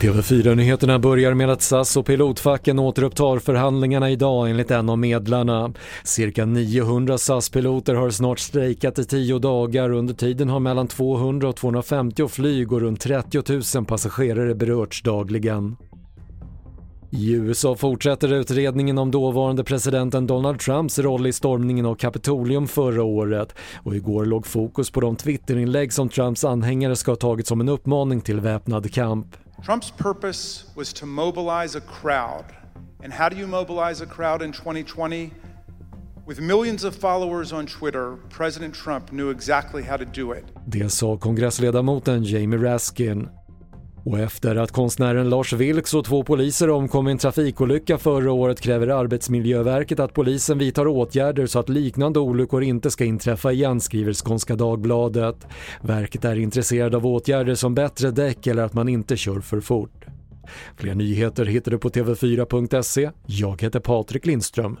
TV4-nyheterna börjar med att SAS och pilotfacken återupptar förhandlingarna idag enligt en av medlarna. Cirka 900 SAS-piloter har snart strejkat i tio dagar under tiden har mellan 200 och 250 flyg och runt 30 000 passagerare berörts dagligen. I USA fortsätter utredningen om dåvarande presidenten Donald Trumps roll i stormningen av Kapitolium förra året och igår låg fokus på de Twitterinlägg som Trumps anhängare ska ha tagit som en uppmaning till väpnad kamp. Trump's purpose was to mobilize a crowd. And how do you mobilize a crowd in 2020? With millions of followers on Twitter, President Trump knew exactly how to do it. Det sa kongressledamoten Jamie Raskin. Och efter att konstnären Lars Vilks och två poliser omkom i en trafikolycka förra året kräver Arbetsmiljöverket att polisen vidtar åtgärder så att liknande olyckor inte ska inträffa igen, skriver Skånska Dagbladet. Verket är intresserad av åtgärder som bättre däck eller att man inte kör för fort. Fler nyheter hittar du på tv4.se. Jag heter Patrik Lindström.